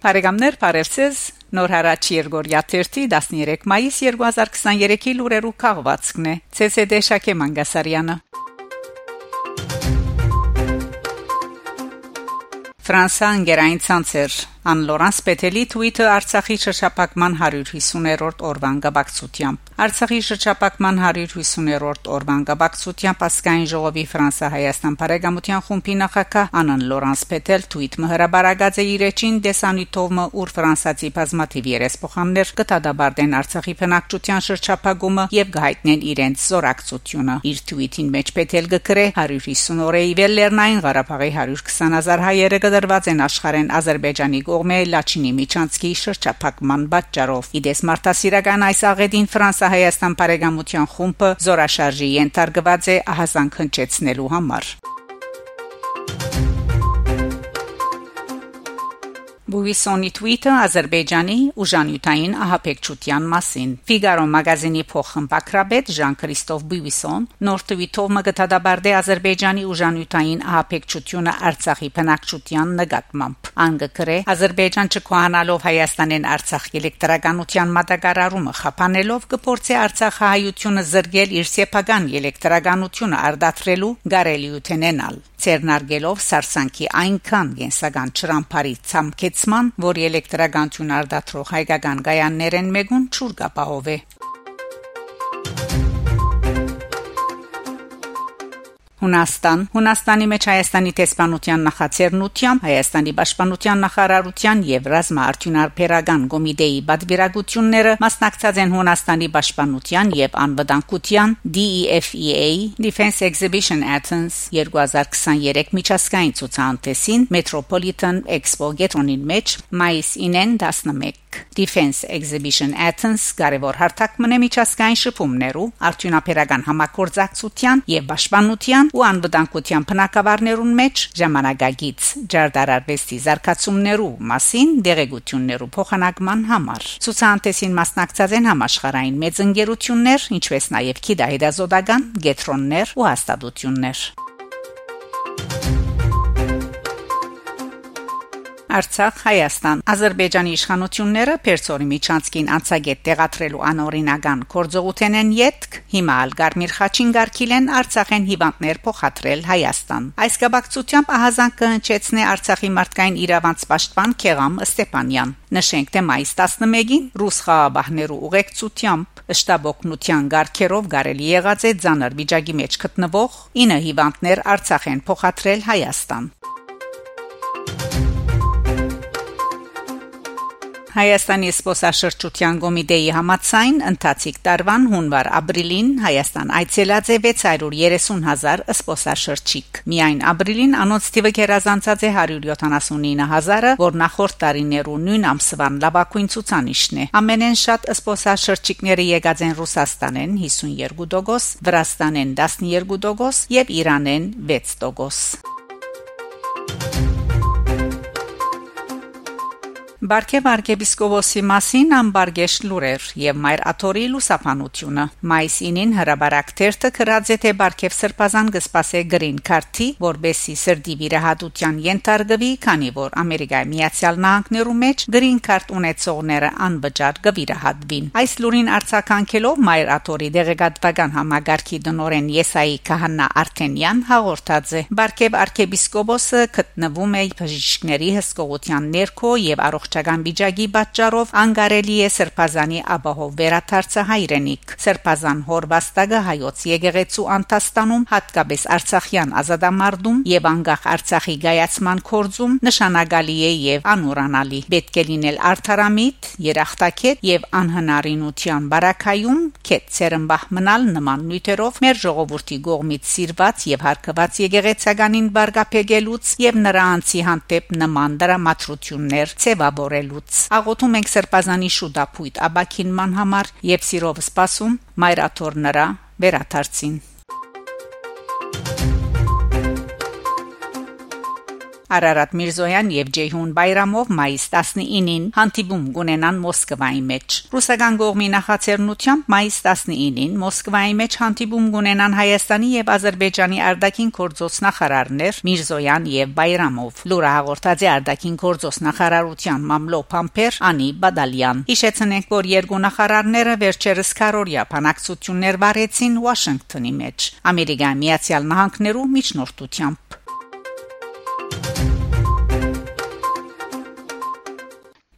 Բարեկամներ, բարևձեզ։ Նոր հարաճ Երգորիա 13 մայիս 2023-ի լուրերու քաղվածքն է։ ՑՍԴ Շակե Մանգասարյանը։ Ֆրանսիան գերային ցանցեր Ան Լորանս Պետելի թվիթը Արցախի շրջապակման 150-րդ օրվան գաբակցությամբ Արցախի շրջապակման 150-րդ օրվան գաբակցությամբ ասկային ժողովի Ֆրանսա-Հայաստան բարեկամության խումբի նախակահ Անան Լորանս Պետել թվիթը հրաբարագած է իր էջին դեսանիտովը ուր ֆրանսացի բազմաթիվ երեսփոխաններ կտադաբարդեն Արցախի բնակչության շրջապակումը եւ գահիտնեն իրենց զորակցությունը իր թվիթին մեջ Պետել գկրե. 150 օրեի վեր Լեռնային Ղարաբաղի 120000 հայերը կդրված են աշխարհեն Ադրբեջանի կողմէ Լաչինի Միչանցկի շրջափակման պատճառով։ Իդես մարտահրավերական այս աղետին Ֆրանսա-Հայաստան բարեկամության խումբը զորաշարժի ենթարկված է ահազանգ հնչեցնելու համար։ Բուվիսոնի թվիթը Ադրբեջանի ուժանյութային ահապեկչության մասին։ Ֆիգարո մագազինի փոխմբակրաբեդ Ժան-Քրիստոֆ Բուվիսոն նոր թվիթով մգտադաբարդե Ադրբեջանի ուժանյութային ահապեկչությունը Արցախի բնակչության նկատմամբ։ Անգկրե Ադրբեջան չկոանալով Հայաստանեն Արցախ էլեկտրականության մատակարարումը խափանելով կփորձի Արցախ հայությունը զրկել իր սեփական էլեկտրականությունը արդատրելու գարելիութենենալ ցերնարգելով սարսանքի այնքան գենսական ճրամփարի ցամքեցման, որ էլեկտրականություն արդատրող հայկական գայաններեն մեկուն ճուր կապահով է Հունաստան Հունաստանի մեջ Հայաստանի տեսփանության նախաձեռնությամբ Հայաստանի պաշտպանության նախարարության Եվրազմ արդյունարբերական կոմիտեի պատվիրակությունները մասնակցած են Հունաստանի պաշտպանության եւ անվտանգության DEFEA Defense Exhibition Athens 2023 միջազգային ցուցահանդեսին Metropolitan Expo Գետրոնին մեջ մայիսին 11 Defense Exhibition Athens կարևոր հարթակ մնե միջազգային շփումներու, արդյունաբերական համակորձակցության եւ պաշտպանության ու անվտանգության բնակավարներուն մեջ ժամանակագից ջարդարարվեստի զարգացումներու մասին դեղեցություններու փոխանակման համար։ Ցուցանտեսին մասնակցած են համաշխարհային մեծ ընկերություններ, ինչպես նաեւ քիդահեդազոդական, գետրոններ ու հաստատություններ։ Արցախ Հայաստան Ադրբեջանի իշխանությունները Պերսորի Միչանսկին անցագետ տեղադրելու անօրինական կորձողութեն են յետք հիմա ալ Գարմիր Խաչին գարկիլեն Արցախեն հիվանդներ փոխադրել Հայաստան այս կապակցությամբ ահազանգ կհնչեցնե Արցախի մարդկային իրավանց պաշտպան Քեղամ Ստեփանյան նշենք թե մայիս 11-ին ռուս խաղաբահներու ուղեկցությամբ շտաբօգնության գարկերով գարելի եղած է ցաներ վիճակի մեջ գտնվող 9 հիվանդներ Արցախեն փոխադրել Հայաստան Հայաստանի սպոսաշրջության կոմիտեի համացայն ընթացիկ տարվան հունվար-ապրիլին Հայաստան այցելած է 630.000 սպոսաշրջիկ։ Միայն ապրիլին անոնց թիվը գերազանցած է 179.000-ը, որ նախորդ տարիներու նույն ամսվան լավագույն ցուցանիշն է։ Ամենեն շատ սպոսաշրջիկները եկած են Ռուսաստանեն 52%, Վրաստանեն 12% եւ Իրանեն 6%։ Բարքև arczepiskopos-ի մասին ամբարգեշ լուրեր եւ մայր աթորի լուսապանությունը մայիսին հրաբարակ թերթը գրած է թե Բարքև սրբազան գսպասե green card-ի որբեսի սրդի վիրահատության ենթարկվի քանի որ Ամերիկայի Միացյալ Նահանգներու մեջ green card ունեցողները անվճար կվիրահատվին այս լուրին արձականքելով մայր աթորի դեղեկատվական համագարքի դնորեն Եսայի Քահանա Արտենյան հաղորդած է. Բարքև arczepiskopos-ը գտնվում է բժիշկների հսկողության ներքո եւ առողջ վարչական վիճակի պատճառով անկարելի է Սրբազանի ապահով վերաթարցը հայրենիք։ Սրբազան հորվաստակը հայոց եկեղեցու անտաստանում հատկապես Արցախյան ազատամարտում եւ անկախ Արցախի գայացման կորձում նշանակալի է եւ անուրանալի։ Պետք է լինել արդարամիտ, երախտակետ եւ անհնարինության բարակայում կետ ցերմբահ մնալ նման նյութերով մեր ժողովրդի գողմից սիրված եւ հարգված եկեղեցականին բարգապեգելուց եւ նրա անձի հանդեպ նման դրամատրություններ ցեվաբոր կորելուց աղոթում ենք սրբազանի շուտապույտ աբակինման համար եւ սիրով սպասում մայրաթոր նրա վերաթարցին Արարատ Միրզոյան եւ Ջեյհուն Բայրամով մայիս 19-ին հանդիպում կունենան Մոսկվայի մեջ։ Ռուսական կողմի նախաձեռնությամբ մայիս 19-ին Մոսկվայի մեջ հանդիպում կունենան Հայաստանի եւ Ադրբեջանի արտաքին գործոս նախարարներ Միրզոյան եւ Բայրամով։ Լուրը հաղորդած է արտաքին գործոս նախարարության մամլո Փամփեր Անի Բադալյան։ Հիշեցնենք, որ երկու նախարարները վերջերս քարորիա բանակցություններ վարեցին Վաշինգտոնի մեջ Ամերիկայի Միացյալ Նահանգներու միջնորդությամբ